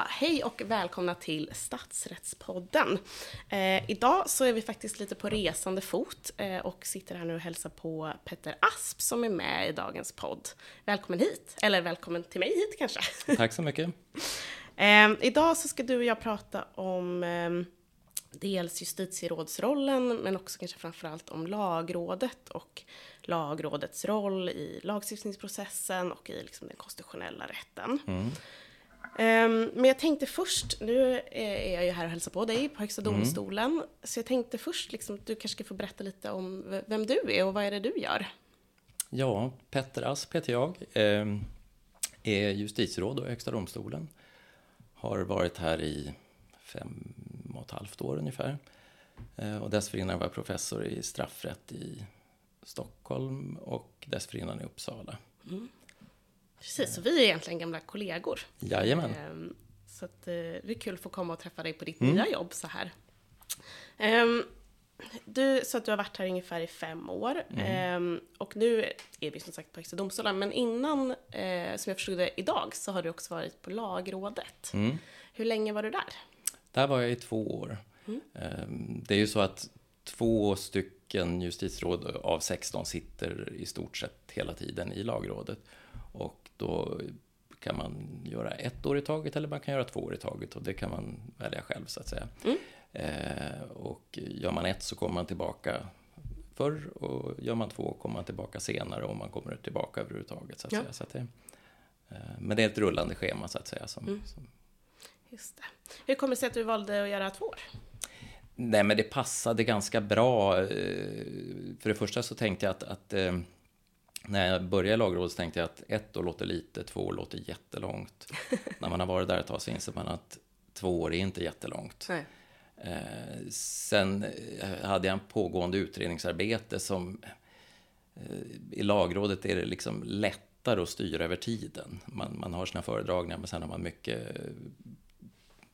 Så, hej och välkomna till Statsrättspodden. Eh, idag så är vi faktiskt lite på resande fot eh, och sitter här nu och hälsar på Petter Asp som är med i dagens podd. Välkommen hit, eller välkommen till mig hit kanske. Tack så mycket. eh, idag så ska du och jag prata om ehm, dels justitierådsrollen men också kanske framförallt om lagrådet och lagrådets roll i lagstiftningsprocessen och i liksom den konstitutionella rätten. Mm. Um, men jag tänkte först, nu är jag ju här och hälsar på dig på Högsta Mm. domstolen, så jag tänkte först liksom, att du kanske ska få berätta lite om vem du är och vad är det du gör? Ja, Petter Asp heter jag. eh, Är justitieråd och Högsta domstolen. Har varit här i fem och ett halvt år ungefär. Eh, Och dessförinnan var jag professor i straffrätt i Stockholm och dessförinnan i Uppsala. Precis, så vi är egentligen gamla kollegor. Jajamän. Ehm, så att, eh, det är kul att få komma och träffa dig på ditt Mm. nya jobb så här. Ehm, du sa att du har varit här ungefär i fem år. Mm. Ehm, och nu är vi som sagt på Högsta domstolen. Men innan, eh, som jag förstod det idag, så har du också varit på Lagrådet. Mm. Hur länge var du där? Där var jag i två år. Mm. Det är ju så att två stycken justitieråd av 16 sitter i stort sett hela tiden i lagrådet. Då kan man göra ett år i taget eller man kan göra två år i taget och det kan man välja själv så att säga. Mm. Eh, och gör man ett så kommer man tillbaka förr och gör man två kommer man tillbaka senare om man kommer tillbaka överhuvudtaget. Så att Ja. säga. Så att det, eh, men det är ett rullande schema så att säga. Som, Mm. som Just det. Hur kommer det sig att du valde att göra två år? Nej, men det passade ganska bra. Eh, För det första så tänkte jag att, att eh, när jag började i lagrådet så tänkte jag att ett år låter lite, två år låter jättelångt. när man har varit där ett tag så inser man att två år är inte jättelångt. Nej. Eh, sen eh, hade jag en pågående utredningsarbete som eh, i lagrådet är det liksom lättare att styra över tiden. Man, man har sina föredragningar men sen har man mycket eh,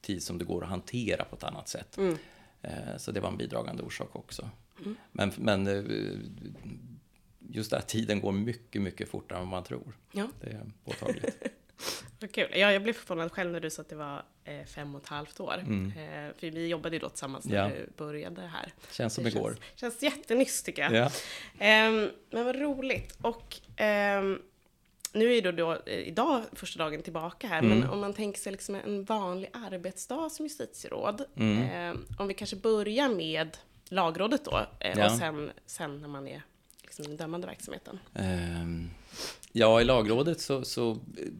tid som det går att hantera på ett annat sätt. Mm. Eh, Så det var en bidragande orsak också. Men, men eh, just det här, tiden går mycket, mycket fortare än vad man tror. Ja. Det är påtagligt. Vad kul. Ja, jag blev förvånad själv när du sa att det var eh, fem och ett halvt år. Mm. Eh, för vi jobbade ju då tillsammans när Ja. du började här. Känns som det igår. Känns, känns jättenyss tycker jag. Ja. Ehm, men vad roligt. Och ehm, nu är det då, eh, idag första dagen tillbaka här, men Mm. om man tänker sig liksom en vanlig arbetsdag som justitieråd. Mm. ehm, om vi kanske börjar med lagrådet då, eh, Ja. och sen, sen när man är liksom den dömande verksamheten. Ehm, Ja, i lagrådet så, så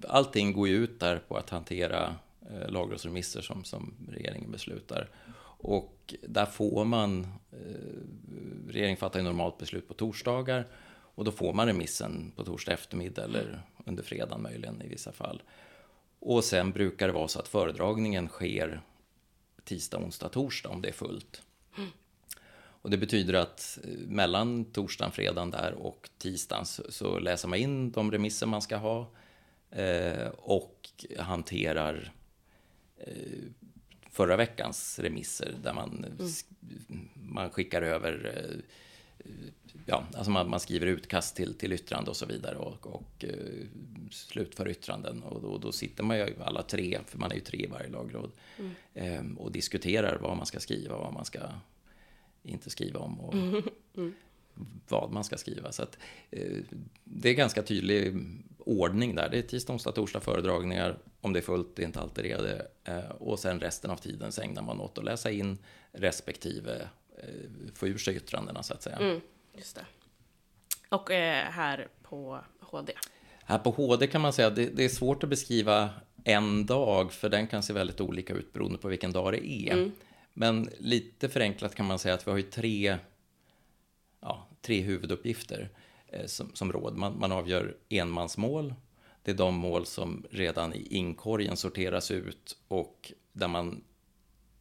allting går ju ut där på att hantera eh, lagrådsremisser som, som regeringen beslutar. Och där får man, eh, regeringen fattar ju normalt beslut på torsdagar och då får man remissen på torsdag eftermiddag eller under fredagen möjligen i vissa fall. Och sen brukar det vara så att föredragningen sker tisdag, onsdag, torsdag om det är fullt. Och det betyder att eh, mellan torsdagen, fredagen där och tisdagen så, så läser man in de remisser man ska ha eh, och hanterar eh, förra veckans remisser där man, sk- man skickar över eh, Ja, alltså man, man skriver utkast till, till yttrande och så vidare och, och eh, slutför yttranden. Och då, då sitter man ju alla tre, för man är ju tre i varje lagråd, eh, och diskuterar vad man ska skriva, vad man ska inte skriva om och vad man ska skriva. Så att, eh, det är ganska tydlig ordning där. Det är tisdag, onsdag, torsdag föredragningar. Om det är fullt, det är inte alltid det. Eh, och sen resten av tiden så ägnar man åt att läsa in respektive eh, få ur sig yttrandena så att säga. Mm, just det. Och eh, här på HD. Här på HD kan man säga att det, det är svårt att beskriva en dag, för den kan se väldigt olika ut beroende på vilken dag det är. Men lite förenklat kan man säga att vi har ju tre, ja, tre huvuduppgifter eh, som, som råd. Man, man avgör enmansmål. Det är de mål som redan i inkorgen sorteras ut och där man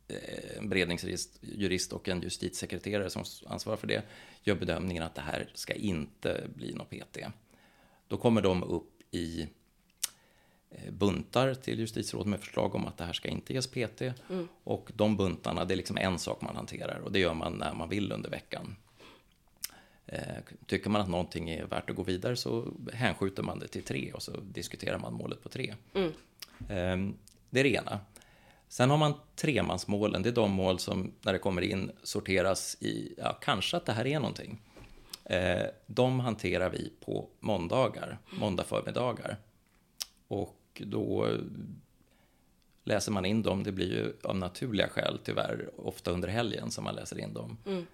eh, en beredningsjurist och en justitiesekreterare som ansvarar för det gör bedömningen att det här ska inte bli något PT. Då kommer de upp i buntar till justitierådet med förslag om att det här ska inte ges PT. Och de buntarna, det är liksom en sak man hanterar och det gör man när man vill under veckan. Eh, Tycker man att någonting är värt att gå vidare så hänskjuter man det till tre och så diskuterar man målet på tre. Mm. Eh, Det är det ena. Sen har man tremansmålen, det är de mål som när det kommer in sorteras i, ja, kanske att det här är någonting. Eh, de hanterar vi på måndagar, måndag förmiddagar. Och då läser man in dem, det blir ju av naturliga skäl tyvärr ofta under helgen som man läser in dem. Mm.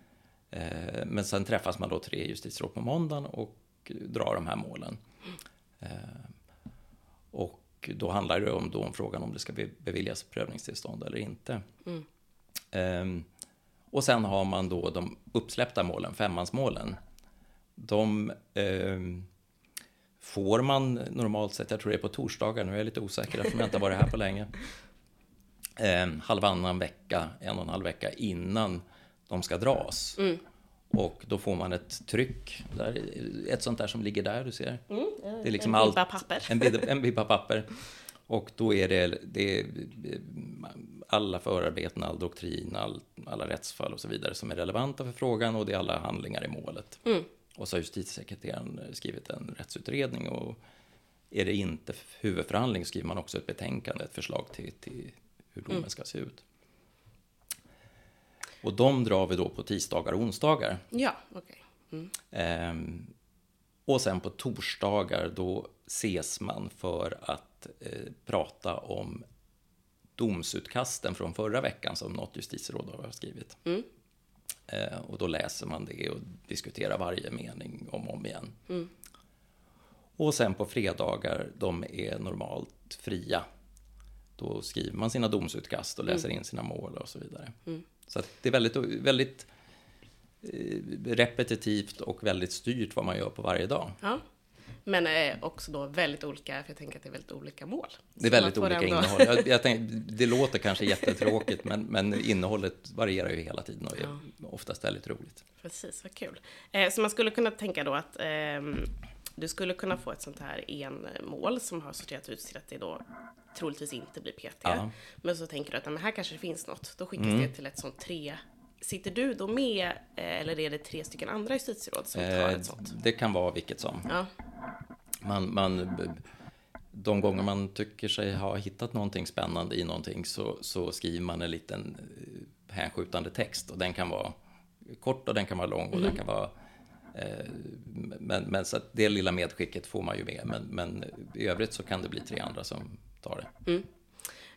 Eh, men sen träffas man då tre justitieråd på måndagen och drar de här målen. Mm. Och då handlar det om, då om frågan om det ska beviljas prövningstillstånd eller inte. Mm. Ehm, och sen har man då de uppsläppta målen, femmansmålen. De ehm, får man normalt sett, jag tror det är på torsdagar, nu är jag lite osäker eftersom jag inte har varit här på länge. Ehm, halvannan vecka, en och en halv vecka innan de ska dras. Mm. Och då får man ett tryck, där, ett sånt där som ligger där, du ser. Mm, det är liksom en bibba papper. En, en bibba papper. Och då är det, det är alla förarbeten, all doktrin, all, alla rättsfall och så vidare som är relevanta för frågan och det är alla handlingar i målet. Mm. Och så har justitiesekreteraren skrivit en rättsutredning och är det inte huvudförhandling skriver man också ett betänkande, ett förslag till, till hur domen mm. ska se ut. Och de drar vi då på tisdagar och onsdagar. Ja, okej. Okay. Mm. Ehm, och sen på torsdagar då ses man för att eh, prata om domsutkasten från förra veckan som något justitieråd har skrivit. Mm. Eh, och då läser man det och diskuterar varje mening om och om igen. Mm. Och sen på fredagar, de är normalt fria. Då skriver man sina domsutkast och läser mm. in sina mål och så vidare. Mm. Så det är väldigt, väldigt eh, repetitivt och väldigt styrt vad man gör på varje dag. Ja. Men är också då väldigt olika, för jag tänker att det är väldigt olika mål. Det är väldigt olika innehåll. Jag, jag tänker, det låter kanske jättetråkigt, men, men innehållet varierar ju hela tiden och är ja. oftast väldigt roligt. Precis, vad kul. Eh, så man skulle kunna tänka då att eh, du skulle kunna få ett sånt här enmål som har sorterat ut till att det då troligtvis inte blir PT. Ja. Men så tänker du att men här kanske det finns något. Då skickas mm. det till ett sånt tre Sitter du då med eh, eller är det tre stycken andra justitieråd som tar ett eh, sånt? Det kan vara vilket som. Ja. Man, man, de gånger man tycker sig ha hittat någonting spännande i någonting så, så skriver man en liten eh, hänskjutande text och den kan vara kort och den kan vara lång och mm. den kan vara men, men så det lilla medskicket får man ju med men, men i övrigt så kan det bli tre andra som tar det. Mm.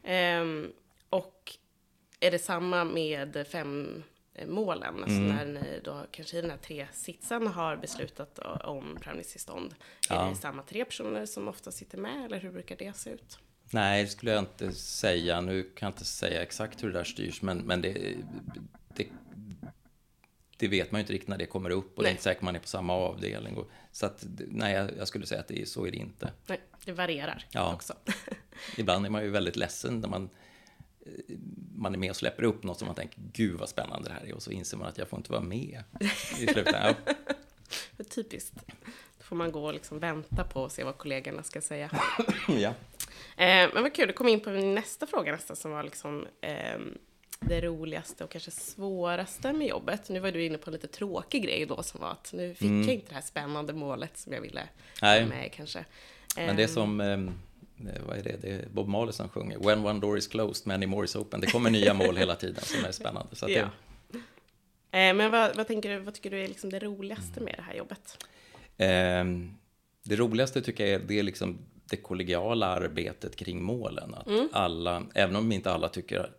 Ehm, och är det samma med fem målen. Alltså mm. när ni då kanske i den här tre sitsen har beslutat om prövningstillstånd. Ja. Är det samma tre personer som ofta sitter med eller hur brukar det se ut? Nej, det skulle jag inte säga. Nu kan jag inte säga exakt hur det där styrs, men, men det, det, det vet man ju inte riktigt när det kommer upp och nej. det är inte säkert man är på samma avdelning. Och, så att, nej, jag, jag skulle säga att det är, så är det inte. Nej, det varierar ja. också. Ibland är man ju väldigt ledsen när man man är med och släpper upp något som man tänker, gud vad spännande det här är, och så inser man att jag får inte vara med i slutändan. Ja. Typiskt. Då får man gå och liksom vänta på och se vad kollegorna ska säga. ja. Eh, men vad kul, du kom in på nästa fråga nästan, som var liksom eh, det roligaste och kanske svåraste med jobbet. Nu var du inne på en lite tråkig grej då, som var att nu fick mm. jag inte det här spännande målet som jag ville ha med kanske. Men det ehm. som ehm, Eh, vad är det? Det är Bob Marley som sjunger. When one door is closed, many more is open. Det kommer nya mål hela tiden som är spännande. Så ja. det... eh, men vad, vad, tänker du, vad tycker du är liksom det roligaste med det här jobbet? Eh, det roligaste tycker jag är, det är liksom det kollegiala arbetet kring målen. Att mm. alla, även om inte alla tycker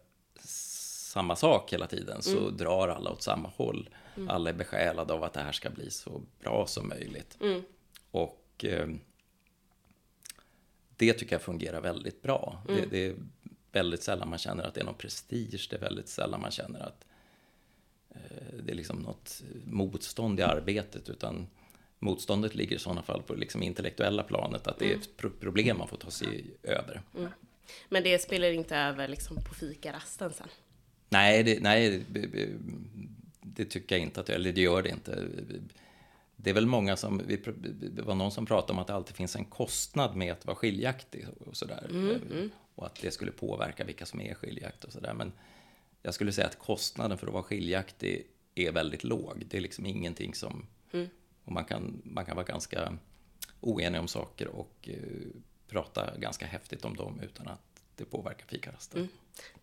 samma sak hela tiden, så mm. drar alla åt samma håll. Mm. Alla är besjälade av att det här ska bli så bra som möjligt. Mm. Och eh, det tycker jag fungerar väldigt bra. Mm. Det, det, är väldigt sällan man känner att det är någon prestige, det är väldigt sällan man känner att eh, det är liksom något motstånd i arbetet, utan motståndet ligger i sådana fall på liksom intellektuella planet, att det är ett mm. problem man får ta sig över. Mm. Men det spelar inte över liksom på fikarasten sen? Nej, det, nej det, det tycker jag inte att eller det gör det inte det är väl många som, det var någon som pratade om att det alltid finns en kostnad med att vara skiljaktig och sådär. Mm, mm. Och att det skulle påverka vilka som är skiljaktiga och sådär. Men jag skulle säga att kostnaden för att vara skiljaktig är väldigt låg. Det är liksom ingenting som, mm. och man kan, man kan vara ganska oenig om saker och uh, prata ganska häftigt om dem utan att det påverkar fikarasten. Mm.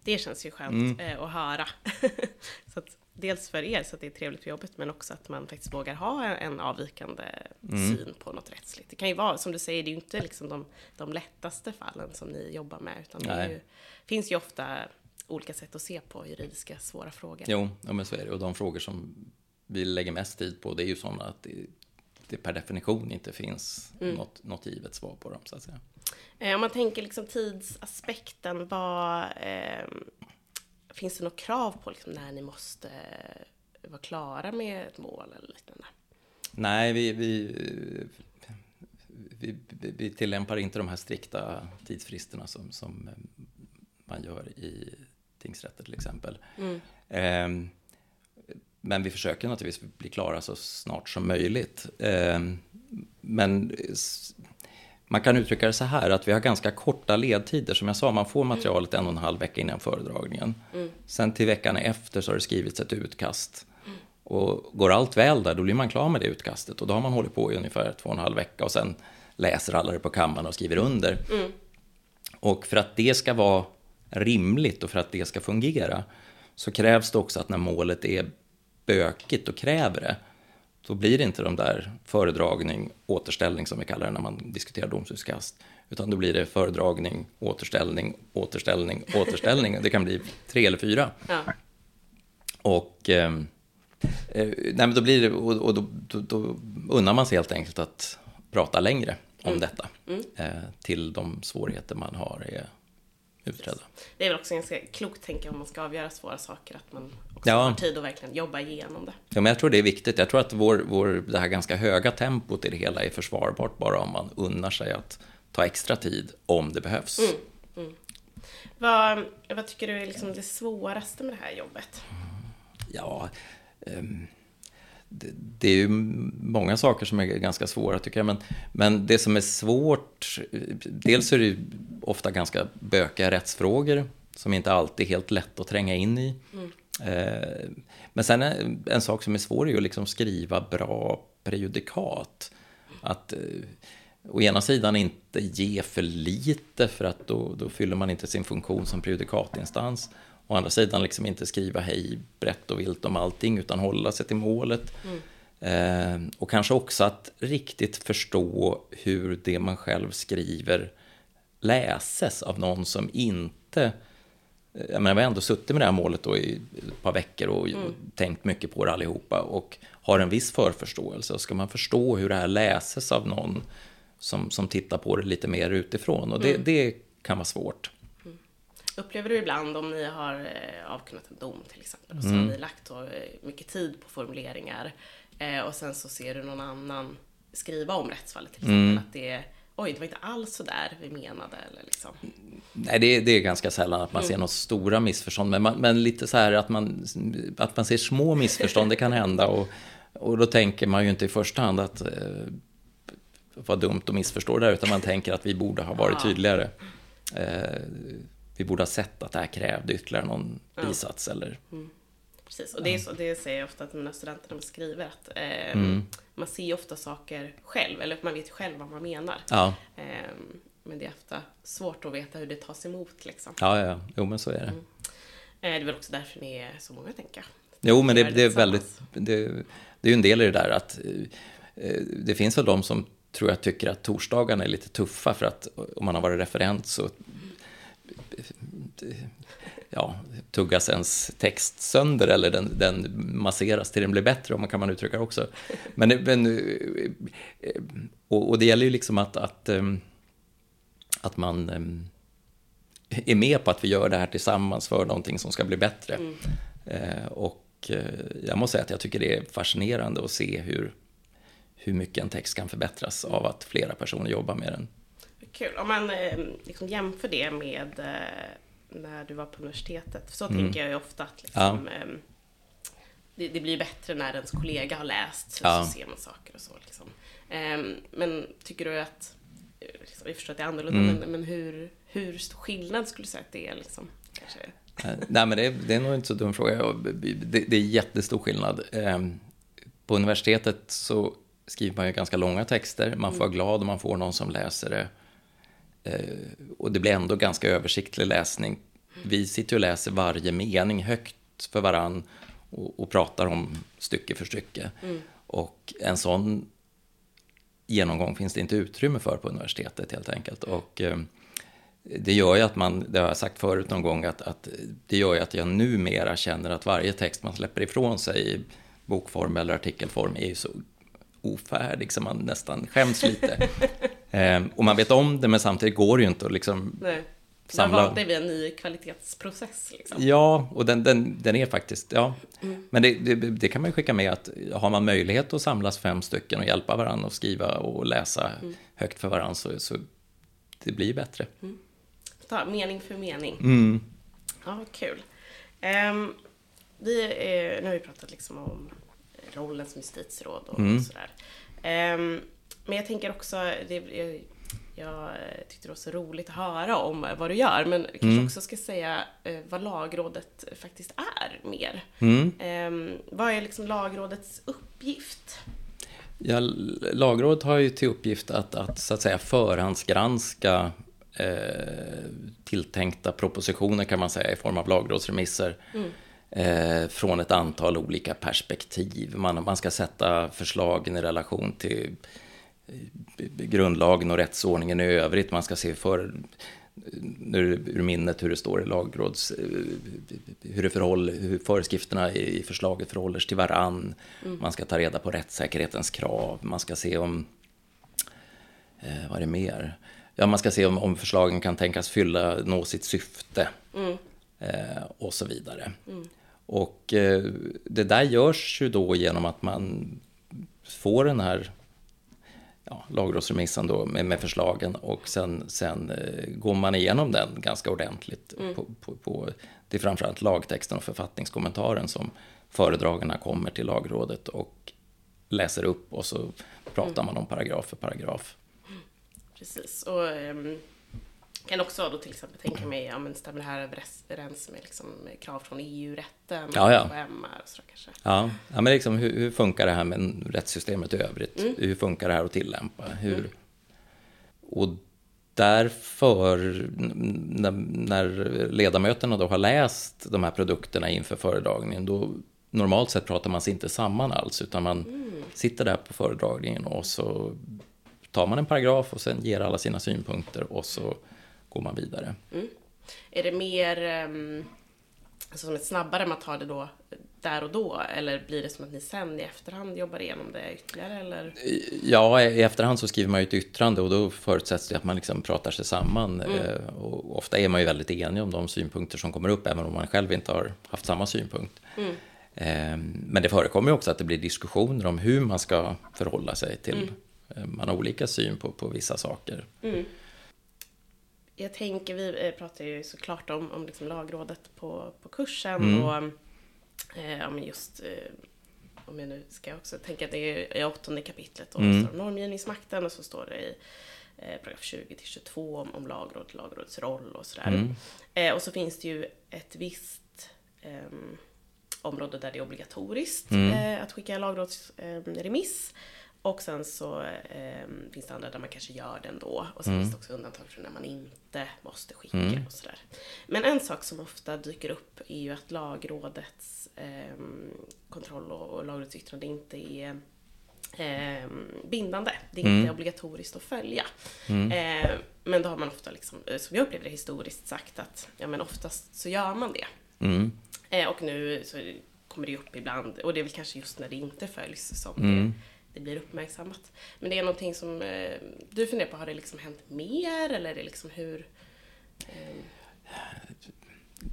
Det känns ju skönt mm. eh, att höra. så att, dels för er så att det är trevligt på jobbet men också att man faktiskt vågar ha en, en avvikande mm. syn på något rättsligt. Det kan ju vara, som du säger, det är ju inte liksom de, de lättaste fallen som ni jobbar med utan det ju, finns ju ofta olika sätt att se på juridiska svåra frågor. Jo, ja, men så är det. Och de frågor som vi lägger mest tid på det är ju sådana att det, det per definition inte finns mm. något, något givet svar på dem så att säga. Eh, om man tänker liksom tidsaspekten, vad, eh, finns det något krav på liksom när ni måste vara klara med ett mål eller liknande? Nej, vi, vi, vi, vi tillämpar inte de här strikta tidsfristerna som, som man gör i tingsrätter till exempel. Mm. Eh, men vi försöker naturligtvis bli klara så snart som möjligt. Eh, men man kan uttrycka det så här att vi har ganska korta ledtider. Som jag sa, man får materialet en och en halv vecka innan föredragningen. Mm. Sen till veckan efter så har det skrivits ett utkast. Mm. Och går allt väl där, då blir man klar med det utkastet. Och då har man hållit på i ungefär två och en halv vecka och sen läser alla det på kammaren och skriver under. Mm. Och för att det ska vara rimligt och för att det ska fungera så krävs det också att när målet är bökigt och kräver det, då blir det inte de där föredragning, återställning som vi kallar det när man diskuterar domslutkast, utan då blir det föredragning, återställning, återställning, återställning. Det kan bli tre eller fyra. Ja. Och ehm, eh, nej, men då blir det, och, och då, då, då unnar man sig helt enkelt att prata längre om mm. detta mm. Eh, till de svårigheter man har är utredda. Det är väl också ganska klokt, tänker jag, om man ska avgöra svåra saker, att man också ja. har tid att verkligen jobba igenom det. Ja, men jag tror det är viktigt. Jag tror att vår, vår, det här ganska höga tempot i det hela är försvarbart bara om man unnar sig att ta extra tid om det behövs. Mm. Mm. Vad, vad tycker du är liksom det svåraste med det här jobbet? Ja, um, det, är ju många saker som är ganska svåra tycker jag. Men, men det som är svårt, dels är det ju ofta ganska bökiga rättsfrågor som inte alltid är helt lätt att tränga in i. Mm. Eh, men sen en, en sak som är svår är ju att liksom skriva bra prejudikat. Att eh, å ena sidan inte ge för lite för att då, då fyller man inte sin funktion som prejudikatinstans. Å andra sidan liksom inte skriva hej brett och vilt om allting utan hålla sig till målet. Mm. Eh, och kanske också att riktigt förstå hur det man själv skriver läses av någon som inte eh, jag menar, vi har ändå suttit med det här målet då i ett par veckor och, mm. tänkt mycket på det allihopa och har en viss förförståelse. Och ska man förstå hur det här läses av någon som, som tittar på det lite mer utifrån och det, mm. det kan vara svårt. Upplever du ibland om ni har eh, avkunnat en dom till exempel och så mm. har ni lagt så eh, mycket tid på formuleringar eh, och sen så ser du någon annan skriva om rättsfallet till exempel mm. att det är oj, det var inte alls så där vi menade eller liksom. Nej, det är, det är ganska sällan att man mm. ser några stora missförstånd, men, man, men lite så här att man, att man ser små missförstånd, det kan hända och, och då tänker man ju inte i första hand att eh, vad dumt att missförstå det, utan man tänker att vi borde ha varit ja. tydligare. Eh, vi borde ha sett att det här krävde ytterligare någon ja. bisats eller... Mm. Precis, och det, är så, det säger jag ofta till mina studenter när man skriver att eh, mm. man ser ofta saker själv, eller man vet själv vad man menar. Ja. Eh, men det är ofta svårt att veta hur det tas emot liksom. Ja, ja, jo men så är det. Mm. Eh, det är väl också därför ni är så många, tänker jag. Jo, men det, det är väldigt, det, det är ju en del i det där att eh, det finns väl de som tror jag tycker att torsdagarna är lite tuffa för att om man har varit referent så ja, tuggas ens text sönder eller den, den masseras till den blir bättre, om man kan man uttrycka det också. Men, men, och, och det gäller ju liksom att, att, ehm, att man ehm, är med på att vi gör det här tillsammans för någonting som ska bli bättre. Mm. Eh, och eh, jag måste säga att jag tycker det är fascinerande att se hur, hur mycket en text kan förbättras av att flera personer jobbar med den. Kul. Om man eh, liksom jämför det med när du var på universitetet. Så mm. tänker jag ju ofta att liksom, ja. Ehm, det, det, blir bättre när ens kollega har läst, så, ja. så ser man saker och så. Liksom. Um, men tycker du att, liksom, jag förstår att det är annorlunda, mm. men, men hur, hur stor skillnad skulle du säga att det är? Liksom, kanske? Eh, nej, men det är, det är nog inte så dum fråga. Det, det är jättestor skillnad. Um, på universitetet så skriver man ju ganska långa texter. Man får vara mm. glad om man får någon som läser det och det blir ändå ganska översiktlig läsning. Vi sitter och läser varje mening högt för varann och, och pratar om stycke för stycke. Mm. Och en sån genomgång finns det inte utrymme för på universitetet helt enkelt. Och eh, det gör ju att man, det har jag sagt förut någon gång, att, att det gör ju att jag numera känner att varje text man släpper ifrån sig i bokform eller artikelform är ju så ofärdig så man nästan skäms lite. eh, och man vet om det men samtidigt går det ju inte att liksom Nej samla... Där valde vi en ny kvalitetsprocess. Liksom. Ja, och den, den, den är faktiskt, ja. Mm. Men det, det, det, kan man ju skicka med att har man möjlighet att samlas fem stycken och hjälpa varandra och skriva och läsa mm. högt för varandra så, så det blir bättre. Mm. Ta mening för mening. Mm. Ja, kul. Um, vi, eh, nu har vi pratat liksom om rollen som justitieråd och, mm. sådär. Um, men jag tänker också, det, jag eh, tyckte det var så roligt att höra om vad du gör, men kanske mm. också ska säga eh, vad lagrådet faktiskt är mer. Mm. Eh, vad är liksom lagrådets uppgift? Ja, lagrådet har ju till uppgift att, att så att säga förhandsgranska eh, tilltänkta propositioner kan man säga i form av lagrådsremisser. Mm. Eh, från ett antal olika perspektiv. Man, man ska sätta förslagen i relation till grundlagen och rättsordningen i övrigt. Man ska se för nu ur minnet hur det står i lagråds... Hur, det förhåller, hur föreskrifterna i förslaget förhåller sig till varann. Mm. Man ska ta reda på rättssäkerhetens krav. Man ska se om... Eh, vad är det mer? Ja, man ska se om, om förslagen kan tänkas fylla, nå sitt syfte. Mm. Eh, och så vidare. Mm. Och eh, det där görs ju då genom att man får den här ja, lagrådsremissen då med, med, förslagen och sen, sen eh, går man igenom den ganska ordentligt. Mm. På, på, på, det är framförallt lagtexten och författningskommentaren som föredragarna kommer till lagrådet och läser upp och så pratar mm. man om paragraf för paragraf. Precis, och um, kan också då till exempel tänka mig, ja men stämmer det här överens med liksom krav från EU-rätten? Ja, ja. Och så kanske? Ja, ja men liksom hur, hur funkar det här med rättssystemet i övrigt? Mm. Hur funkar det här att tillämpa? Hur... Mm. Och därför, när, när, ledamöterna då har läst de här produkterna inför föredragningen, då normalt sett pratar man sig inte samman alls, utan man mm. sitter där på föredragningen och så tar man en paragraf och sen ger alla sina synpunkter och så går man vidare. Mm. Är det mer um, alltså som ett snabbare man tar det då där och då? Eller blir det som att ni sen i efterhand jobbar igenom det ytterligare? Eller? Ja, i efterhand så skriver man ju ett yttrande och då förutsätts det att man liksom pratar sig samman. Mm. Eh, och ofta är man ju väldigt enig om de synpunkter som kommer upp, även om man själv inte har haft samma synpunkt. Mm. Ehm, men det förekommer ju också att det blir diskussioner om hur man ska förhålla sig till mm. Eh, man har olika syn på, på vissa saker. Mm jag tänker, vi eh, pratar ju såklart om, om liksom lagrådet på, på kursen mm. och eh, just eh, om jag nu ska också tänka att det är i åttonde kapitlet och mm. står normgivningsmakten och så står det i eh, paragraf 20 till 22 om, om lagråd, lagrådets roll och sådär. Mm. Eh, och så finns det ju ett visst eh, område där det är obligatoriskt mm. eh, att skicka lagrådsremiss. Och sen så eh, finns det andra där man kanske gör det ändå. Och sen mm. finns det också undantag för när man inte måste skicka mm. och sådär. Men en sak som ofta dyker upp är ju att lagrådets eh, kontroll och, och lagrådets yttrande inte är eh, bindande. Det är mm. inte obligatoriskt att följa. Mm. Eh, men då har man ofta, liksom, eh, som jag upplever det historiskt, sagt att ja, men oftast så gör man det. Mm. Eh, och nu så kommer det upp ibland, och det är väl kanske just när det inte följs som det det blir uppmärksammat. Men det är någonting som eh, du funderar på, har det liksom hänt mer eller är det liksom hur? Eh...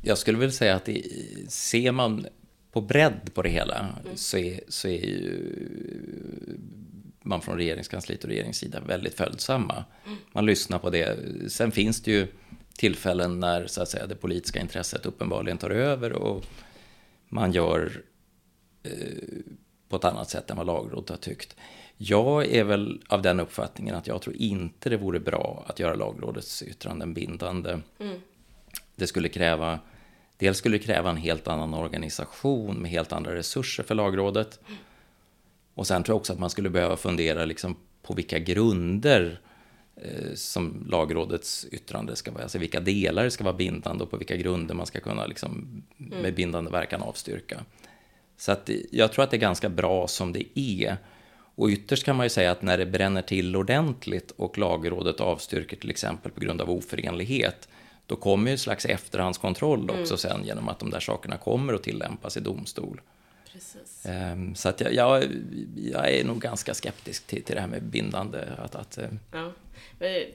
Jag skulle väl säga att det, ser man på bredd på det hela mm. så, är, så är ju man från regeringskansliet och regeringssidan väldigt följsamma. Mm. Man lyssnar på det. Sen finns det ju tillfällen när så att säga, det politiska intresset uppenbarligen tar över och man gör eh, på ett annat sätt än vad lagrådet har tyckt. Jag är väl av den uppfattningen att jag tror inte det vore bra att göra lagrådets yttranden bindande. Mm. Det skulle kräva, dels skulle det kräva en helt annan organisation med helt andra resurser för lagrådet. Och sen tror jag också att man skulle behöva fundera liksom på vilka grunder eh, som lagrådets yttrande ska vara, alltså vilka delar ska vara bindande och på vilka grunder man ska kunna liksom, mm. med bindande verkan avstyrka. Så att jag tror att det är ganska bra som det är. Och ytterst kan man ju säga att när det bränner till ordentligt och lagrådet avstyrker till exempel på grund av oförenlighet, då kommer ju ett slags efterhandskontroll också mm. sen genom att de där sakerna kommer att tillämpas i domstol. Precis. Ehm, så att jag, jag, jag, är nog ganska skeptisk till, till det här med bindande. Att, att, eh, ja.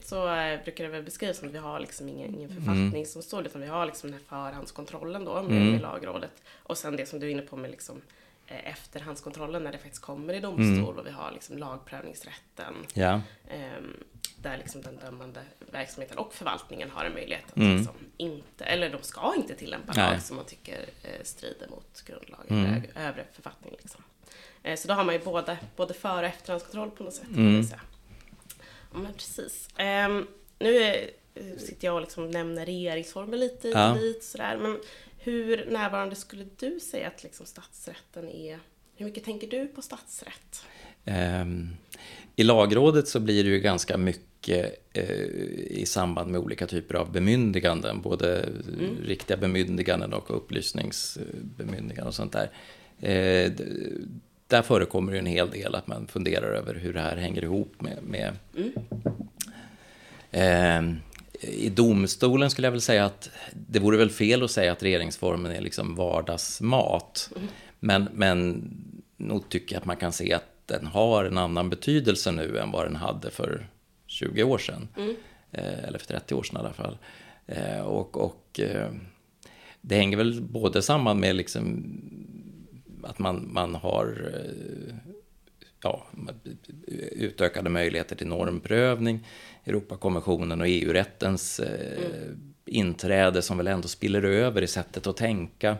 Så eh, brukar det väl beskrivas som att vi har liksom ingen, ingen författning mm. som står, utan vi har liksom den här förhandskontrollen då med, mm. lagrådet. Och sen det som du är inne på med liksom efterhandskontrollen när det faktiskt kommer i domstol mm. och vi har liksom lagprövningsrätten. Um, där liksom den dömande verksamheten och förvaltningen har en möjlighet att mm. liksom inte, eller de ska inte tillämpa Nej. lag som man tycker eh, strider mot grundlagen mm. eller övre författning. Liksom. Eh, så då har man ju både, både före och efterhandskontroll på något sätt. Mm. Säga. Ja, men precis. Um, nu sitter jag och liksom nämner regeringsformen lite ja. lite sådär. Men hur närvarande skulle du säga att liksom statsrätten är? Hur mycket tänker du på statsrätt? Um, I lagrådet så blir det ju ganska mycket uh, i samband med olika typer av bemyndiganden, både mm. riktiga bemyndiganden och upplysningsbemyndiganden och sånt där. Uh, där förekommer det en hel del att man funderar över hur det här hänger ihop med... med mm. uh, I domstolen skulle jag väl säga att det vore väl fel att säga att regeringsformen är liksom vardagsmat. Men, men nog tycker jag att man kan se att den har en annan betydelse nu än vad den hade för 20 år sedan. Mm. Eh, eller för 30 år sedan i alla fall. Eh, och, och eh, det hänger väl både samman med liksom att man, man har ja, utökade möjligheter till normprövning, Europakonventionen och EU-rättens mm. inträde som väl ändå spiller över i sättet att tänka.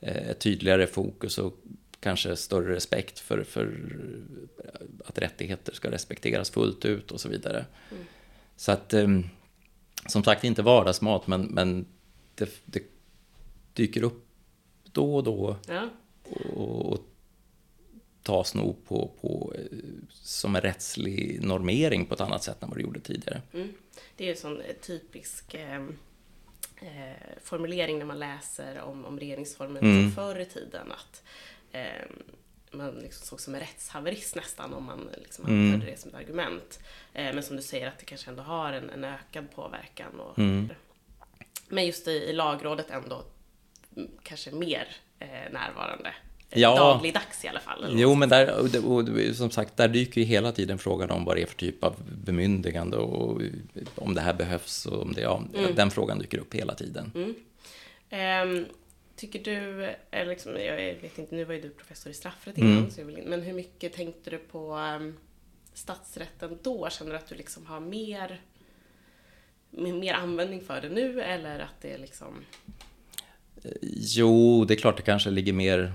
Ett tydligare fokus och kanske större respekt för, för att rättigheter ska respekteras fullt ut och så vidare. Mm. Så att, ehm, som sagt, inte vardagsmat, men, men det, det dyker upp då och då. Ja. Och, och tas nog på, på, som en rättslig normering på ett annat sätt än vad det gjorde tidigare. Mm. Det är en sån typisk eh, eh, formulering när man läser om, om regeringsformen mm. förr i tiden. Att eh, man liksom såg som en rättshaverist nästan om man liksom mm. anförde det som ett argument. Eh, men som du säger att det kanske ändå har en, en ökad påverkan. Och, mm. Men just i, i lagrådet ändå mm, kanske mer eh, närvarande. Ja. Dagligdags i alla fall. Jo, men där, och, och, som sagt, där dyker ju hela tiden frågan om vad det är för typ av bemyndigande och om det här behövs. Och om det, ja, mm. Den frågan dyker upp hela tiden. Mm. Um, Tycker du, eller liksom, jag vet inte, nu var ju du professor i straffrätt innan, mm. så vill, men hur mycket tänkte du på um, statsrätten då? Känner du att du liksom har mer, mer användning för det nu eller att det liksom? Jo, det är klart det kanske ligger mer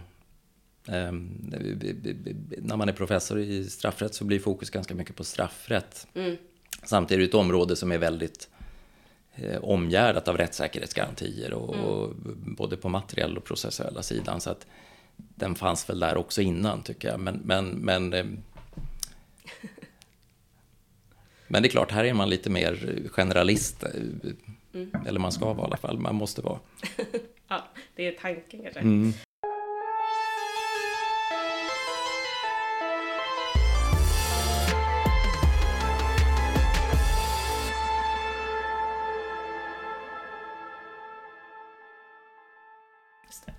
när man är professor i straffrätt så blir fokus ganska mycket på straffrätt. Mm. Samtidigt är det ett område som är väldigt eh, omgärdat av rättssäkerhetsgarantier och, mm. både på materiell och processuella sidan. Så att den fanns väl där också innan tycker jag. Men, men, men, eh, men det är klart, här är man lite mer generalist. Eh, mm. Eller man ska vara i alla fall, man måste vara. ja, det är tanken kanske. Mm.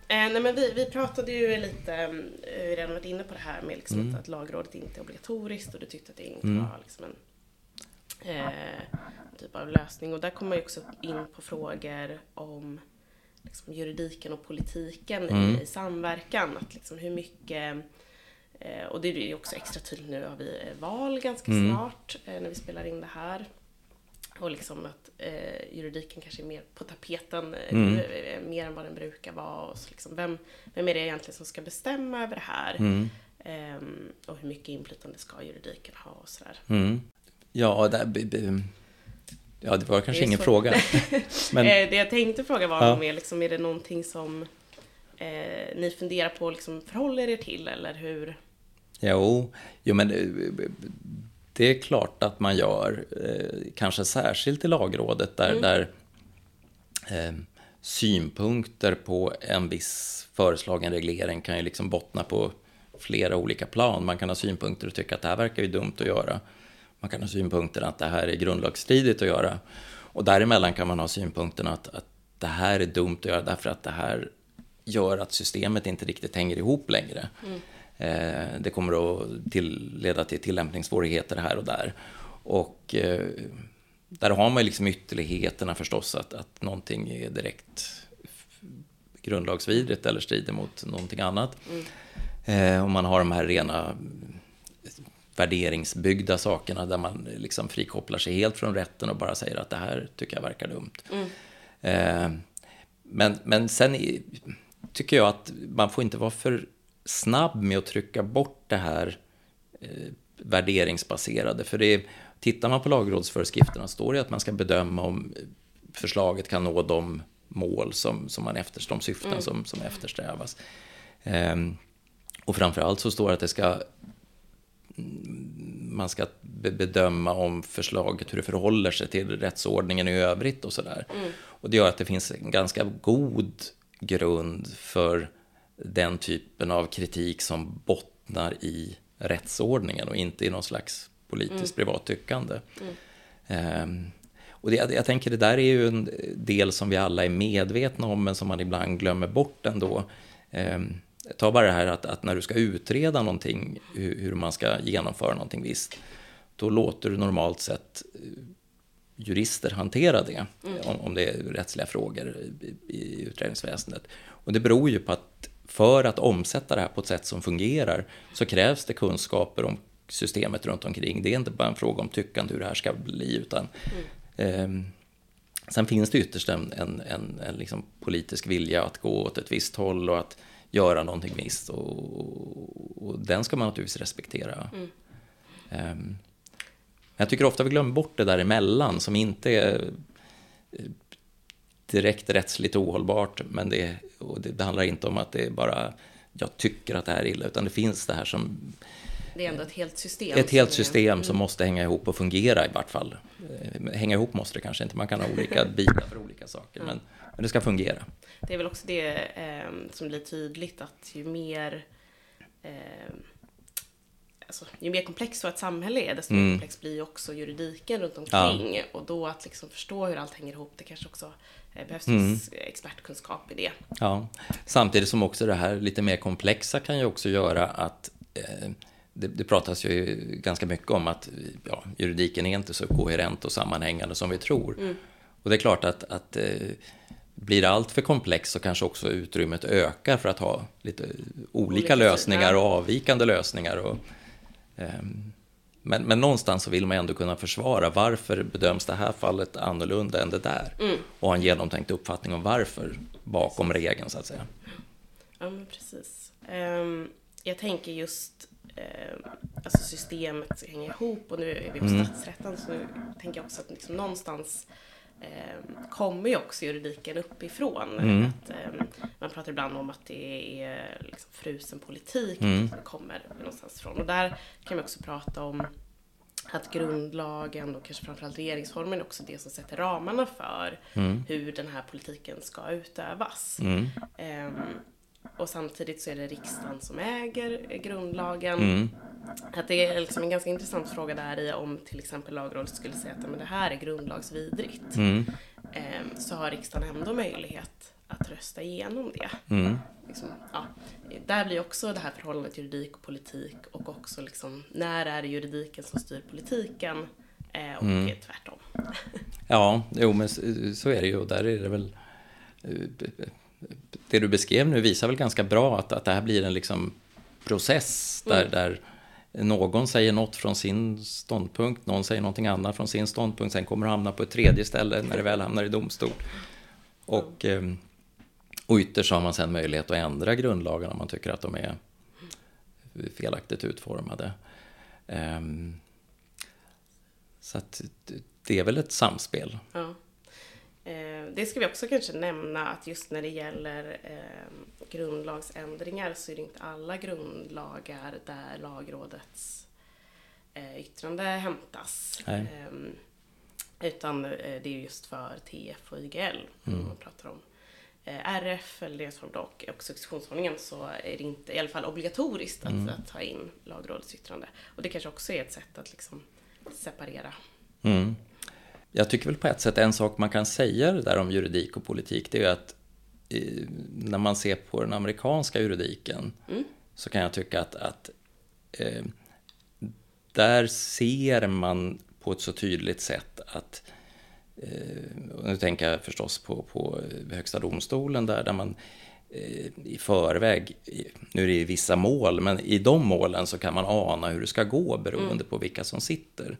Eh, nej men vi, vi pratade ju lite, eh, vi har redan varit inne på det här med liksom mm. att, lagrådet inte är obligatoriskt och du tyckte att det inte mm. var liksom en eh, typ av lösning. Och där kommer man ju också in på frågor om liksom, juridiken och politiken mm. i, i, samverkan. Att liksom hur mycket eh, och det är ju också extra tydligt nu har vi val ganska mm. snart eh, när vi spelar in det här. Och liksom att eh, juridiken kanske är mer på tapeten, eh, mm. Eh, mer än vad den brukar vara. Och så liksom, vem, vem är det egentligen som ska bestämma över det här? Mm. Eh, och hur mycket inflytande ska juridiken ha och sådär. Mm. Ja, det, ja, det var kanske det ingen så. fråga. Men... Eh, det jag tänkte fråga var ja. mer, liksom, är det någonting som eh, ni funderar på, liksom, förhåller er till eller hur? Jo, jo men det är klart att man gör. Eh, kanske särskilt i lagrådet där, mm. där eh, synpunkter på en viss föreslagen reglering kan ju liksom bottna på flera olika plan. Man kan ha synpunkter och tycka att det här verkar ju dumt att göra. Man kan ha synpunkter att det här är grundlagsstridigt att göra. Och däremellan kan man ha synpunkten att, att det här är dumt att göra därför att det här gör att systemet inte riktigt hänger ihop längre. Mm. Eh, det kommer att till, leda till tillämpningssvårigheter här och där. Och eh, där har man ju liksom ytterligheterna förstås, att, att någonting är direkt grundlagsvidrigt eller strider mot någonting annat. Mm. Och man har de här rena värderingsbyggda sakerna där man liksom frikopplar sig helt från rätten och bara säger att det här tycker jag verkar dumt. Mm. Eh, men, men sen tycker jag att man får inte vara för snabb med att trycka bort det här eh, värderingsbaserade. För det tittar man på lagrådsföreskrifterna står det att man ska bedöma om förslaget kan nå de mål som, som man efter, de syften mm. som, som eftersträvas. Eh, och framförallt så står det att det ska man ska bedöma om förslaget, hur det förhåller sig till rättsordningen i övrigt och sådär. Mm. Och det gör att det finns en ganska god grund för den typen av kritik som bottnar i rättsordningen och inte i någon slags politiskt mm. privat tyckande. Mm. Um, och det, jag tänker det där är ju en del som vi alla är medvetna om men som man ibland glömmer bort ändå. Um, ta bara det här att, att, när du ska utreda någonting, hur, hur, man ska genomföra någonting visst, då låter du normalt sett eh, jurister hantera det, mm. om, om, det är rättsliga frågor i, i utredningsväsendet. Och det beror ju på att för att omsätta det här på ett sätt som fungerar så krävs det kunskaper om systemet runt omkring. Det är inte bara en fråga om tyckande hur det här ska bli, utan mm. eh, sen finns det ytterst en, en, en, en liksom politisk vilja att gå åt ett visst håll och att göra någonting visst och, och den ska man naturligtvis respektera. Mm. Um, jag tycker ofta vi glömmer bort det däremellan som inte är eh, direkt rättsligt ohållbart, men det, det, det, handlar inte om att det är bara jag tycker att det här är illa, utan det finns det här som... Det är ändå ett helt system. Ett helt system mm. som måste hänga ihop och fungera i vart fall. Eh, hänga ihop måste det kanske inte, man kan ha olika bitar för olika saker, mm. men, men det ska fungera. Det är väl också det eh, som blir tydligt att ju mer eh, Alltså, ju mer komplext så ett samhälle är, desto mer mm. komplex blir ju också juridiken runt omkring. Ja. Och då att liksom förstå hur allt hänger ihop, det kanske också behövs mm. expertkunskap i det. Ja, samtidigt som också det här lite mer komplexa kan ju också göra att eh, det, det pratas ju ganska mycket om att ja, juridiken är inte så koherent och sammanhängande som vi tror. Mm. Och det är klart att, att eh, blir det allt för komplext så kanske också utrymmet ökar för att ha lite olika, olika lösningar och avvikande lösningar. Och, um, men, men någonstans så vill man ändå kunna försvara varför bedöms det här fallet annorlunda än det där? Mm. Och ha en genomtänkt uppfattning om varför bakom regeln så att säga. Ja, men precis. Um, jag tänker just um, alltså systemet hänger ihop och nu är vi på mm. statsrätten så tänker jag också att liksom någonstans eh, kommer ju också juridiken uppifrån. Mm. Att, eh, man pratar ibland om att det är liksom frusen politik mm. som kommer någonstans ifrån. Och där kan vi också prata om att grundlagen och kanske framförallt regeringsformen är också det som sätter ramarna för mm. hur den här politiken ska utövas. Eh, och samtidigt så är det riksdagen som äger grundlagen. Att det är liksom en ganska intressant fråga där i om till exempel lagrådet skulle säga att men det här är grundlagsvidrigt. Mm. Eh, så har riksdagen ändå möjlighet att rösta igenom det. Mm. Liksom, ja, där blir också det här förhållandet juridik och politik och också liksom, när är det juridiken som styr politiken eh, och mm. tvärtom. ja, jo men så är det ju och där är det väl eh, det du beskrev nu visar väl ganska bra att, att det här blir en liksom process där, mm. där någon säger något från sin ståndpunkt, någon säger någonting annat från sin ståndpunkt, sen kommer det hamna på ett tredje ställe när det väl hamnar i domstol. Och, ehm, och ytterst har man sen möjlighet att ändra grundlagarna om man tycker att de är felaktigt utformade. Ehm, så att det är väl ett samspel. Ja. Eh, det ska vi också kanske nämna att just när det gäller eh, grundlagsändringar så är det inte alla grundlagar där lagrådets eh, yttrande hämtas. Ehm, utan eh, det är just för TF och YGL. Mm. Man pratar om eh, RF eller regeringsformen och, och successionsordningen så är det inte i alla fall obligatoriskt att, Mm. att ta in lagrådets yttrande. Och det kanske också är ett sätt att liksom separera. Mm. Jag tycker väl på ett sätt en sak man kan säga det där om juridik och politik, det är ju att eh, när man ser på den amerikanska juridiken Mm. så kan jag tycka att, att eh, där ser man på ett så tydligt sätt att eh, nu tänker jag förstås på, på Högsta domstolen där, där man eh, i förväg, nu är det vissa mål, men i de målen så kan man ana hur det ska gå beroende på vilka som sitter.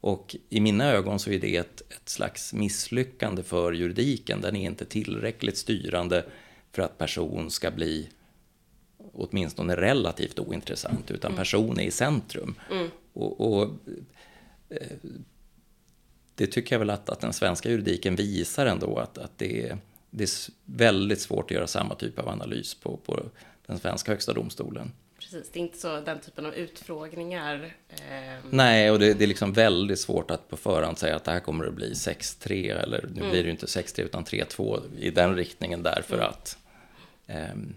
Och i mina ögon så är det ett, ett slags misslyckande för juridiken. Den är inte tillräckligt styrande för att person ska bli åtminstone relativt ointressant, utan person är i centrum. Och, och eh, det tycker jag väl att, att den svenska juridiken visar ändå att, att det, är, det är väldigt svårt att göra samma typ av analys på, på den svenska högsta domstolen. Precis, det är inte så den typen av utfrågningar. ehm, Nej, och det, det är liksom väldigt svårt att på förhand säga att det här kommer att bli 6-3 eller nu blir det ju inte 6-3 utan 3-2 i den riktningen därför att ehm,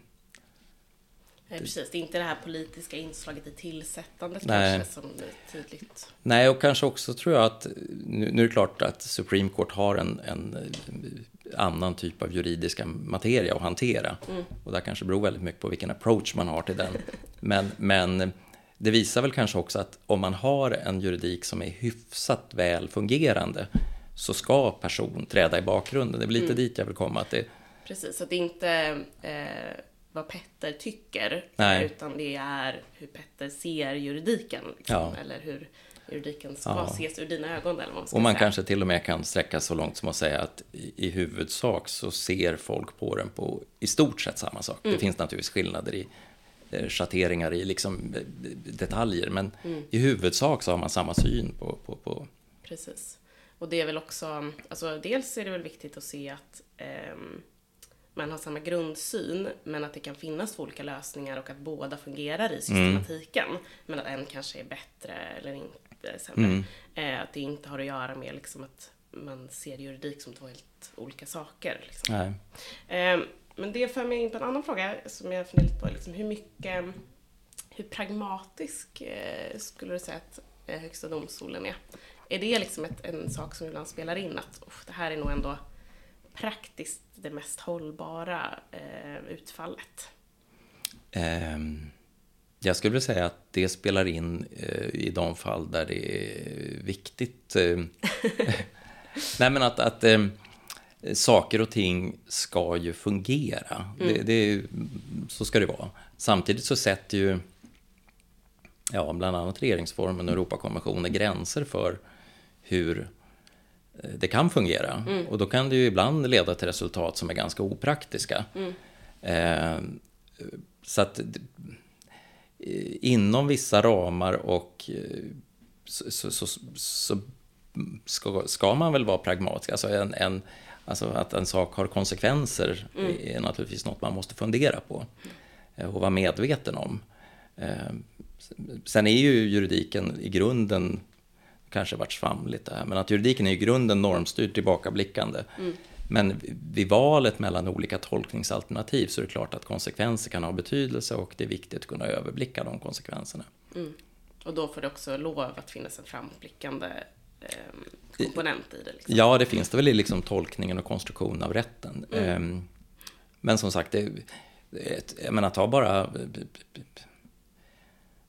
eh, precis, det är inte det här politiska inslaget i tillsättandet Nej. kanske som är tydligt. Nej, och kanske också tror jag att nu, nu är det klart att Supreme Court har en, en eh, annan typ av juridiska materia att hantera. Och där kanske beror väldigt mycket på vilken approach man har till den. Men, men det visar väl kanske också att om man har en juridik som är hyfsat väl fungerande så ska person träda i bakgrunden. Det är väl lite dit jag vill komma. Att det, Precis, att det inte eh, vad Petter tycker, Nej. utan det är hur Petter ser juridiken. Liksom, Ja. Eller hur juridiken ska Ja. ses ur dina ögon, eller vad man ska Och man säga. kanske till och med kan sträcka så långt som att säga att i, huvudsak så ser folk på den på i stort sett samma sak. Det finns naturligtvis skillnader i eh, schatteringar i liksom eh, detaljer, men i huvudsak så har man samma syn på, på, på Precis. Och det är väl också, alltså dels är det väl viktigt att se att ehm, man har samma grundsyn, men att det kan finnas två olika lösningar och att båda fungerar i systematiken. Men att en kanske är bättre eller inte sämre. Eh, att det inte har att göra med liksom att man ser juridik som två helt olika saker. Liksom. Eh, Men det för mig in på en annan fråga som jag funderar lite på. Liksom hur mycket, hur pragmatisk eh, skulle du säga att Högsta domstolen är? Är det liksom ett, en sak som ibland spelar in att "Uff, det här är nog ändå praktiskt det mest hållbara eh, utfallet? Ehm, jag skulle vilja säga att det spelar in eh, i de fall där det är viktigt. Eh, nej, men att, att eh, saker och ting ska ju fungera. Det, det, är ju- så ska det vara. Samtidigt så sätter ju ja, bland annat regeringsformen och Europakonventionen gränser för hur det kan fungera. Och då kan det ju ibland leda till resultat som är ganska opraktiska. Eh, så att inom vissa ramar och eh, så, så, så, ska, ska man väl vara pragmatisk. Alltså, en, en, alltså att en sak har konsekvenser är naturligtvis något man måste fundera på eh, och vara medveten om. Eh, Sen är ju juridiken i grunden, kanske varit svamligt det här, men att juridiken är i grunden normstyrd tillbakablickande. Men vid valet mellan olika tolkningsalternativ så är det klart att konsekvenser kan ha betydelse och det är viktigt att kunna överblicka de konsekvenserna. Och då får det också lov att finnas en framåtblickande eh, komponent i det. Liksom. Ja, det finns det väl i liksom tolkningen och konstruktionen av rätten. Ehm, Men som sagt, det, ett, jag menar, ta bara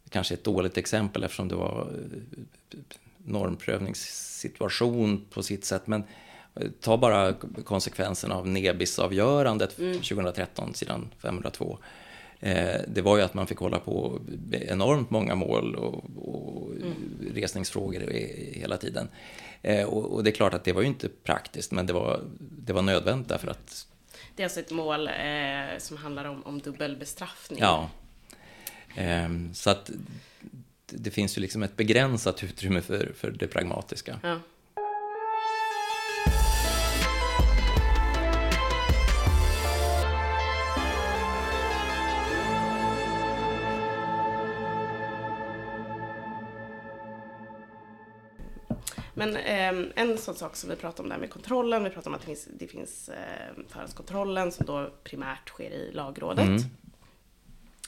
kanske ett dåligt exempel eftersom det var eh, normprövningssituation på sitt sätt. Men eh, ta bara konsekvenserna av Nebis-avgörandet 2013, sidan 502. Eh, Det var ju att man fick hålla på enormt många mål och, och resningsfrågor i- hela tiden. Eh, Och, och det är klart att det var ju inte praktiskt, men det var, det var nödvändigt därför att, Det är alltså ett mål eh, som handlar om, om dubbelbestraffning. ja. Ehm, Så att det- det finns ju liksom ett begränsat utrymme för, för det pragmatiska. Ja. Men eh, en sån sak som vi pratar om där med kontrollen, vi pratar om att det finns, det finns eh, förhandskontrollen som då primärt sker i lagrådet. Mm.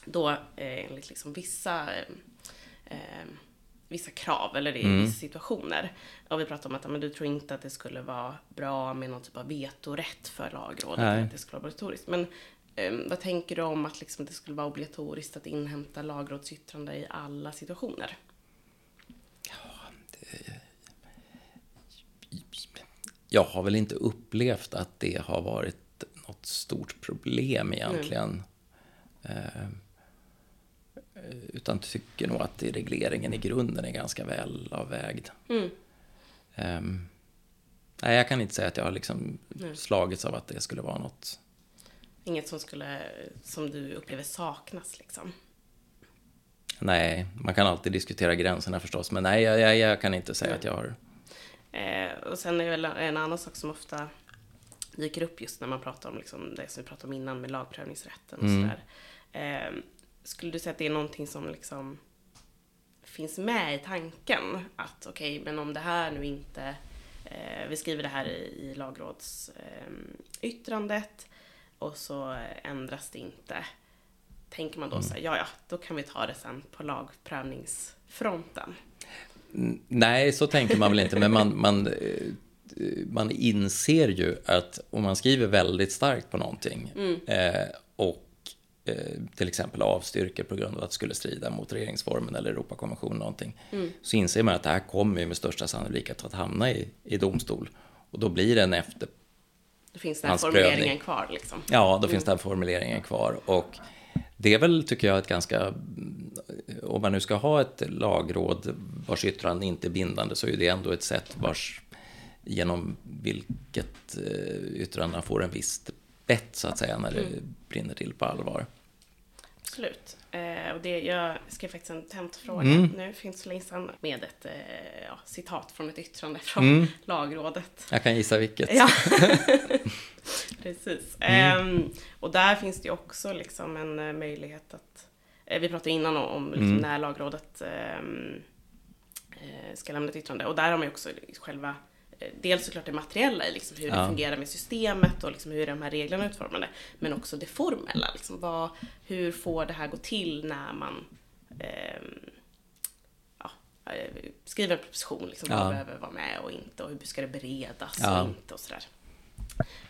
Då eh, enligt liksom vissa eh, vissa krav eller i mm. vissa situationer. Och vi pratade om att men du tror inte att det skulle vara bra med någon typ av vetorätt för lagrådet, Nej. att det skulle vara obligatoriskt. Men eh, vad tänker du om att liksom det skulle vara obligatoriskt att inhämta lagrådsyttrande i alla situationer? Jag har väl inte upplevt att det har varit något stort problem egentligen. Mm. utan tycker nog att regleringen i grunden är ganska väl avvägd. Mm. Um, nej, jag kan inte säga att jag har liksom slagits av att det skulle vara något. Inget som, skulle, som du upplever saknas liksom? Nej, man kan alltid diskutera gränserna förstås, men nej, jag, jag, jag kan inte säga mm. att jag har Eh, och sen är det väl en annan sak som ofta dyker upp just när man pratar om liksom det som vi pratade om innan med lagprövningsrätten och mm. sådär. Eh, skulle du säga att det är någonting som liksom finns med i tanken? Att okej, okay, men om det här nu inte, eh, vi skriver det här i, i lagrådsyttrandet och så ändras det inte. Tänker man då mm. så här, ja ja, då kan vi ta det sen på lagprövningsfronten. Nej, så tänker man väl inte, men man, man, eh, man inser ju att om man skriver väldigt starkt på någonting mm. eh, och eh, till exempel avstyrker på grund av att det skulle strida mot regeringsformen eller Europakonventionen någonting, mm. så inser man att det här kommer med största sannolikhet att hamna i, i domstol. Och då blir det en efter Då finns den här formuleringen kvar liksom. Ja, då mm. finns den formuleringen kvar. Och det är väl, tycker jag, ett ganska... Om man nu ska ha ett lagråd vars yttrande inte är bindande så är det ändå ett sätt vars, genom vilket eh, yttrandena får en viss bett, så att säga, när det mm. brinner till på allvar. Absolut. Eh, och det, jag skrev faktiskt en tentfråga mm. nu för inte så länge sedan med ett eh, ja, citat från ett yttrande från mm. lagrådet. Jag kan gissa vilket. Ja. Precis. Mm. Eh, och där finns det ju också liksom en eh, möjlighet att, eh, vi pratade innan om liksom, mm. när lagrådet ehm, eh, ska lämna ett yttrande och där har man ju också själva dels såklart det materiella i liksom hur ja. det fungerar med systemet och liksom hur de här reglerna är utformade. Men också det formella. Liksom vad, hur får det här gå till när man eh, ja, skriver en proposition? Liksom, ja. Vad behöver vara med och inte och hur ska det beredas ja. och inte och sådär.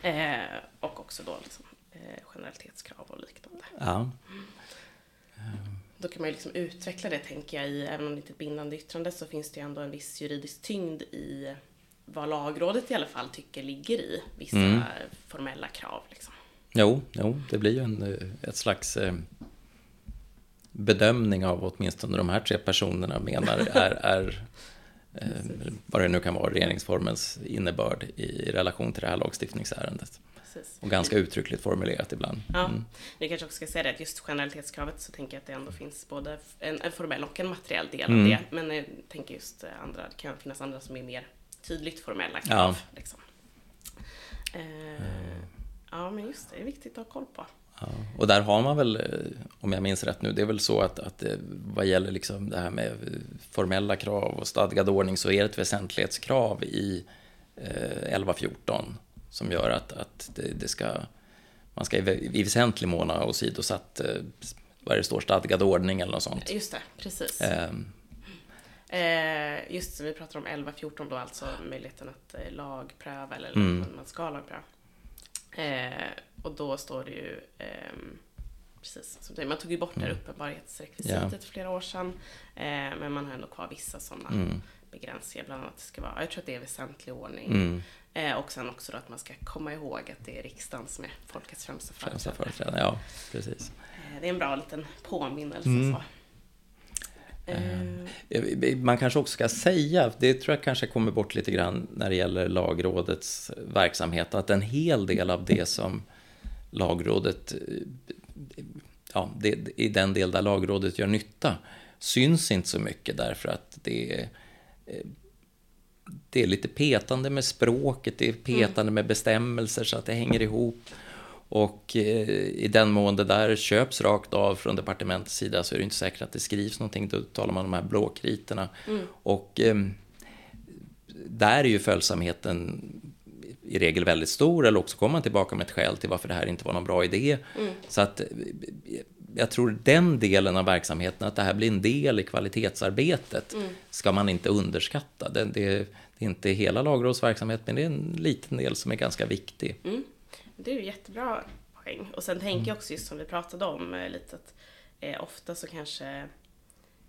Eh, och också då liksom, eh, generalitetskrav och liknande. Ja. Då kan man ju liksom utveckla det tänker jag i, även om det inte är ett bindande yttrande så finns det ju ändå en viss juridisk tyngd i vad lagrådet i alla fall tycker ligger i vissa mm. formella krav. Liksom. Jo, jo, det blir ju en, eh, ett slags eh, bedömning av åtminstone de här tre personerna menar är, är eh, vad det nu kan vara, regeringsformens innebörd i relation till det här lagstiftningsärendet. Precis. Och ganska uttryckligt formulerat ibland. Ja, mm. Vi kanske också ska säga det att just generalitetskravet så tänker jag att det ändå finns både en, en formell och en materiell del mm. av det. Men jag tänker just andra, det kan finnas andra som är mer tydligt formella krav. Ja. Liksom. Eh, ja, men just det, det är viktigt att ha koll på. Ja, och där har man väl, eh, om jag minns rätt nu, det är väl så att, att eh, vad gäller liksom det här med formella krav och stadgad ordning så är det ett väsentlighetskrav i eh, 11.14 som gör att, att det, det, ska, man ska i, i väsentlig mån ha åsidosatt, eh, vad det står, stadgad ordning eller något sånt. Just det, precis. Eh, Eh, just som vi pratar om 11-14 då, alltså möjligheten att eh, lagpröva eller mm. man ska lagpröva. Eh, och då står det ju, eh, precis som det, man tog ju bort mm. det här uppenbarhetsrekvisitet yeah. för flera år sedan. Eh, men man har ändå kvar vissa sådana mm. begränsningar, bland annat att det ska vara, jag tror att det är väsentlig ordning. Mm. Eh, och sen också då att man ska komma ihåg att det är riksdagen som är folkets främsta företrädare. Främsta företrädare ja, precis. Eh, det är en bra liten påminnelse. Mm. Så. Eh. Man kanske också ska säga, det tror jag kanske kommer bort lite grann när det gäller lagrådets verksamhet, att en hel del av det som lagrådet, ja, det, i den del där lagrådet gör nytta, syns inte så mycket därför att det är, det är lite petande med språket, det är petande mm. med bestämmelser så att det hänger ihop. Och eh, i den mån det där köps rakt av från departementets sida så är det inte säkert att det skrivs någonting. Då talar man om de här blåkriterna. Mm. Och eh, där är ju följsamheten i regel väldigt stor eller också kommer man tillbaka med ett skäl till varför det här inte var någon bra idé. Mm. Så att jag tror den delen av verksamheten, att det här blir en del i kvalitetsarbetet, mm. ska man inte underskatta. Det, det, det, är inte hela lagrådsverksamhet, men det är en liten del som är ganska viktig. Mm. Det är ju jättebra poäng. Och sen tänker jag också just som vi pratade om eh, lite att eh, ofta så kanske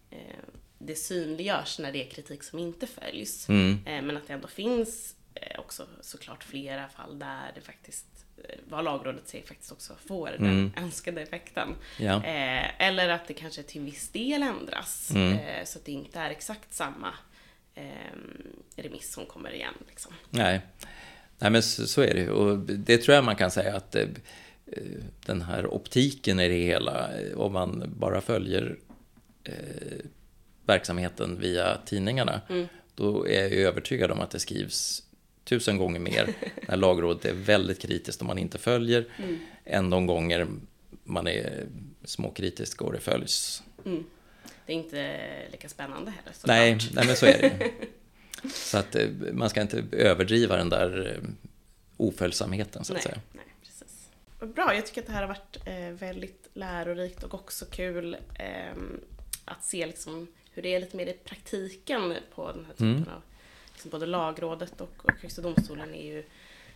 eh, det synliggörs när det är kritik som inte följs. Mm. Eh, men att det ändå finns eh, också såklart flera fall där det faktiskt eh, vad lagrådet säger faktiskt också får mm. den önskade effekten. Ja. Eh, eller att det kanske till viss del ändras mm. eh, så att det inte är exakt samma eh, remiss som kommer igen. Liksom. Nej. Nej, men så, så, är det och det tror jag man kan säga att eh, den här optiken i det hela, om man bara följer verksamheten via tidningarna, mm. då är jag övertygad om att det skrivs tusen gånger mer när lagrådet är väldigt kritiskt om man inte följer, mm. än de gånger man är småkritisk och det följs. Mm. Det är inte lika spännande heller. Nej, nej, men så är det Så att eh, man ska inte överdriva den där eh, oföljsamheten så att nej, säga. Nej, precis. Bra, jag tycker att det här har varit eh, väldigt lärorikt och också kul eh, att se liksom hur det är lite mer i praktiken på den här typen mm. av liksom både lagrådet och, och Högsta domstolen är ju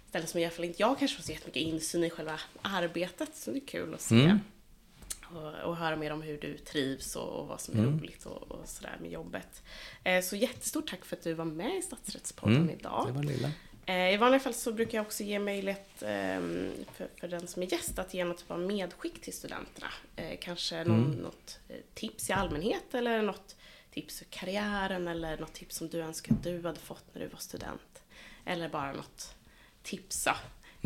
ställen som i alla fall inte jag kanske har så jättemycket insyn i själva arbetet. Så det är kul att se. Mm. Och, och, höra mer om hur du trivs och, och vad som är mm. roligt och, och sådär med jobbet. Eh, så jättestort tack för att du var med i Statsrättspodden mm. idag. Det var lilla. Eh, I vanliga fall så brukar jag också ge möjlighet eh, för, för, den som är gäst att ge något typ av medskick till studenterna. Eh, kanske någon, mm. något tips i allmänhet eller något tips för karriären eller något tips som du önskar att du hade fått när du var student. Eller bara något tipsa.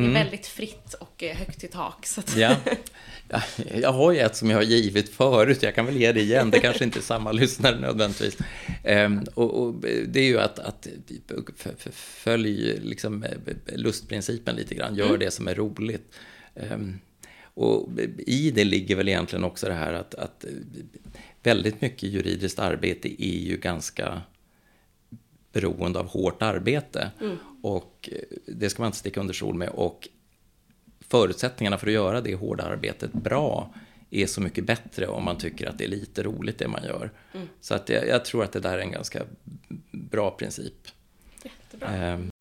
Det är mm. väldigt fritt och eh, högt i tak. Så att... ja. Jag har ju ett som jag har givit förut, jag kan väl ge det igen, det kanske inte är samma lyssnare nödvändigtvis. Ehm, och, och, det är ju att, att följ liksom, eh, lustprincipen lite grann, gör mm. det som är roligt. Ehm, och i det ligger väl egentligen också det här att, att väldigt mycket juridiskt arbete är ju ganska beroende av hårt arbete. Mm. Och det ska man inte sticka under sol med. Och förutsättningarna för att göra det hårda arbetet bra är så mycket bättre om man tycker att det är lite roligt det man gör. Mm. Så att jag, jag, tror att det där är en ganska bra princip. Jättebra. Ähm,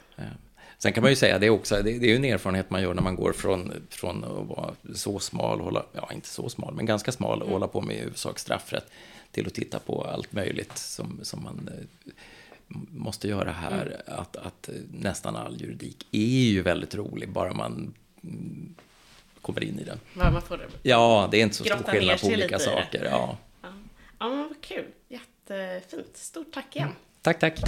Sen kan man ju säga det också, det, det är ju en erfarenhet man gör när man går från, från att vara så smal, hålla, ja inte så smal, men ganska smal och mm. hålla på med i huvudsak straffrätt till att titta på allt möjligt som, som man eh, måste göra här. Mm. Att, att nästan all juridik är ju väldigt rolig, bara man mm, kommer in i den. Ja, man får ja det är inte så stor skillnad på olika saker. Ja. Ja. ja, men vad kul. Jättefint. Stort tack igen. Tack, tack.